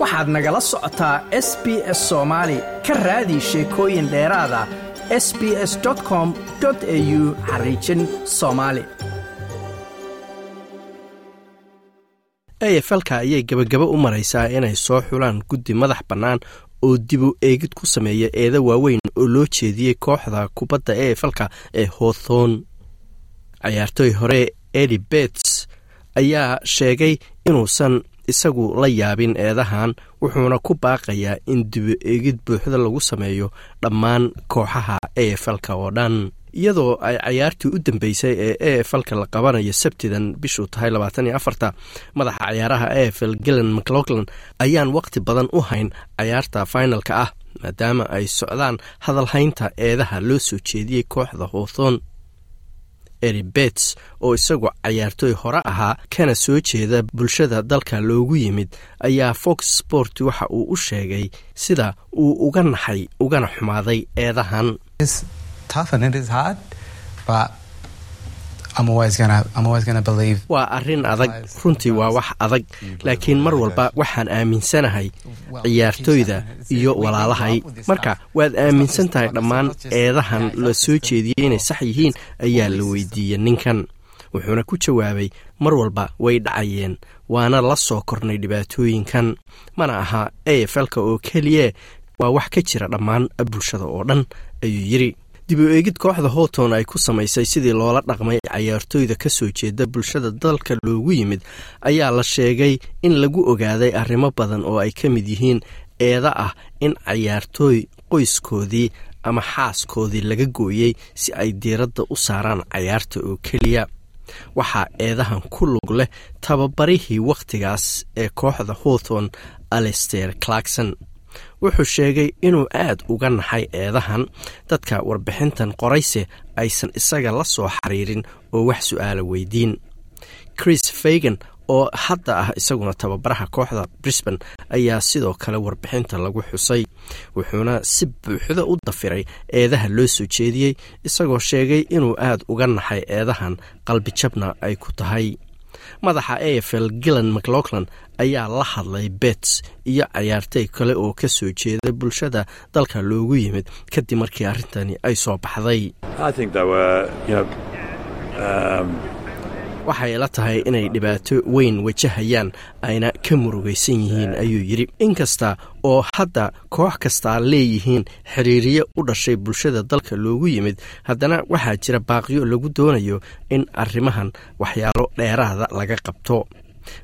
waxaad nagala socotaa s b s soomaali ka raadi sheekooyin dheeraada s b s com au xariijin soomaali afalka ayay gebagabo u maraysaa inay soo xulaan guddi madax bannaan oo dibu eegid ku sameeya eeda waaweyn oo loo jeediyey kooxda kubadda efalka ee hawthorn cayaartooy hore edi bets ayaa sheegay inuusan isagu la yaabin eedahan wuxuuna ku baaqayaa in dibu eegid buuxda lagu sameeyo dhammaan kooxaha efalka oo dhan. Iyadoo ay cayaartii u dambeysay ee efalka la qabanayo sabtidan bishuu tahay labaataniyo afarta madaxa cayaaraha efl gillan mclauglan ayaan waqti badan u hayn cayaarta finalka ah maadaama ay socdaan hadalhaynta eedaha loo soo jeediyey kooxda hawthorn eri bets oo isagu cayaartooy hore ahaa kana soo jeeda bulshada dalka loogu yimid ayaa fox sport waxa uu u sheegay sida uu uga naxay ugana xumaaday eedahan waa arrin adag. Runtii waa wax adag. laakiin mar walba waxaan aaminsanahay ciyaartooyda iyo walaalahay. marka waad aaminsan tahay dhammaan eedahan la soo jeediyey inay sax yihiin ayaa la weydiiyey ninkan. wuxuuna ku jawaabay mar walba way dhacayeen waana la soo kornay dhibaatooyinkan. Mana aha efalka oo keliya waa wax ka jira dhammaan bulshada oo dhan ayuu yidri dib u eegid kooxda hawton ay ku samaysay sidii loola dhaqmay cayaartooyda ka soo jeeda bulshada dalka loogu yimid ayaa la sheegay in lagu ogaaday arrimo badan oo ay ka mid yihiin eeda ah in cayaartooy qoyskoodii ama xaaskoodii laga gooyey si ay diiradda u saaraan cayaarta oo keliya. Waxaa eedahan ku lug leh tababarihii wakhtigaas ee kooxda hawthon alester clarkson wuxuu sheegay inuu aad uga naxay eedahan. Dadka warbixintan qorayse aysan isaga la soo xiriirin oo wax su'aala weydiin. Chris fagan oo hadda ah isaguna tababaraha kooxda brisban ayaa sidoo kale warbixinta lagu xusay wuxuuna si buuxda u dafiray eedaha loo soo jeediyey isagoo sheegay inuu aad uga naxay eedahan qalbijabna ay ku tahay madaxa efl gillan mclauglan ayaa la hadlay bets iyo cayaartay kale oo ka soo jeeda bulshada dalka loogu yimid kadib markii arrintani ay soo baxday waxay la tahay inay dhibaato weyn wajahayaan ayna ka murugaysan yihiin ayuu yidhi. Inkasta oo hadda koox kastaa leeyihiin xiriiriye u dhashay bulshada dalka loogu yimid haddana waxaa jira baaqiyo lagu doonayo in arrimahan waxyaalo dheeraada laga qabto.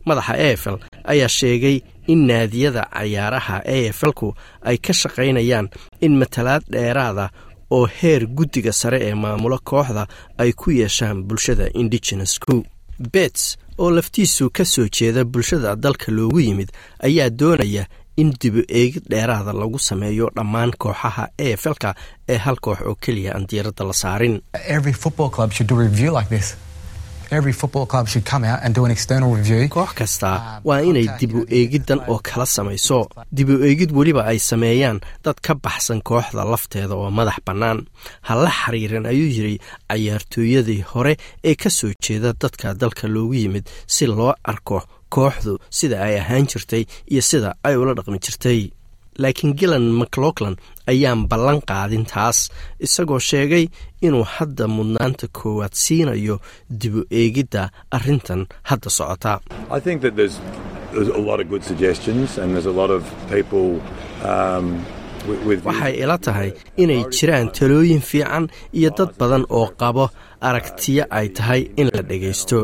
Madaxa efl ayaa sheegay in naadiyada cayaaraha eflku ay ka shaqaynayaan in matalaad dheeraada oo heer guddiga sare ee maamula kooxda ay ku yeeshaan bulshada indigenesku bets oo laftiisu ka soo jeeda bulshada dalka loogu yimid ayaa doonaya in dibu eegid dheeraada lagu sameeyo dhammaan kooxaha eflka ee hal koox oo keliya aan diiradda la saarin koox kastaa waa inay dibu eegiddan oo kala samayso dibu eegid weliba ay sameeyaan. Dad ka baxsan kooxda lafteeda oo madax bannaan. Ha la xiriirin ayuu yidhi cayaartooyadii hore ee ka soo jeeda dadka dalka loogu yimid si loo arko kooxdu sida ay ahaan jirtay iyo sida ay ula dhaqmi jirtay laakiin gillan mclauglan ayaan ballan qaadin taas isagoo sheegay inuu hadda mudnaanta koowaad siinayo dibu eegidda arrintan hadda socota waxay ila tahay inay jiraan talooyin fiican iyo dad badan oo qabo aragtiyo ay tahay in la dhegaysto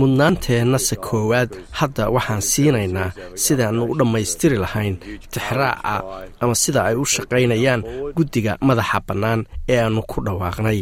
mudnaanteennase koowaad hadda waxaan siinaynaa sidaannu u dhammaystiri lahayn tixraaca ama sida ay u shaqaynayaan guddiga madaxa bannaan ee aannu ku dhawaaqnay.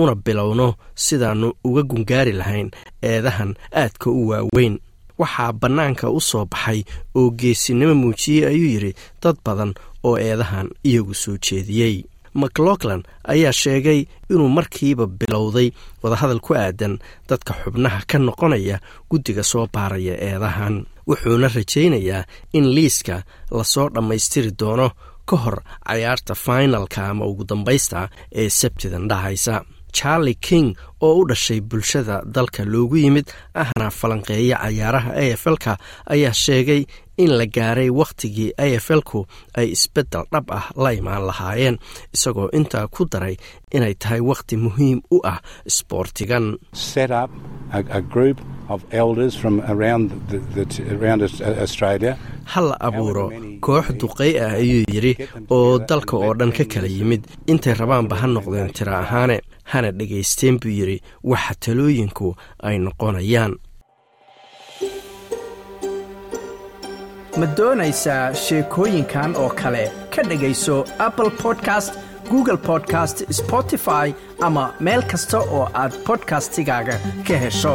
Una bilowno sidaannu uga gungaari lahayn eedahan aadka u waaweyn waxaa bannaanka u soo baxay oo geesinimo muujiyey ayuu yidhi dad badan oo eedahan iyagu soo jeediyey. Maclauglan ayaa sheegay inuu markiiba bilowday wadahadal ku aadan dadka xubnaha ka noqonaya guddiga soo baaraya eedahan wuxuuna rajaynayaa in liiska la soo dhammaystiri doono ka hor cayaarta finalka ama ugu dambaysta ee sabtidan dhahaysa charlie king oo u dhashay bulshada dalka loogu yimid ahna falanqeeya cayaaraha eflka ayaa sheegay in la gaaray wakhtigii a f lku ay isbeddel dhab ah la imaan lahaayeen isagoo intaa ku daray inay tahay wakhti muhiim u ah isboortigan ha la abuuro koox duqay ah ayuu yidhi oo dalka oo dhan ka kala yimid. Intay rabaanba ha noqdeen tira ahaane. Hana dhegaysteen buu yidhi waxa talooyinku ay noqonayaan ma doonaysaa sheekooyinkan oo kale? Ka dhegayso apple podcast google podcast spotify ama meel kasta oo aad bodkastigaaga ka hesho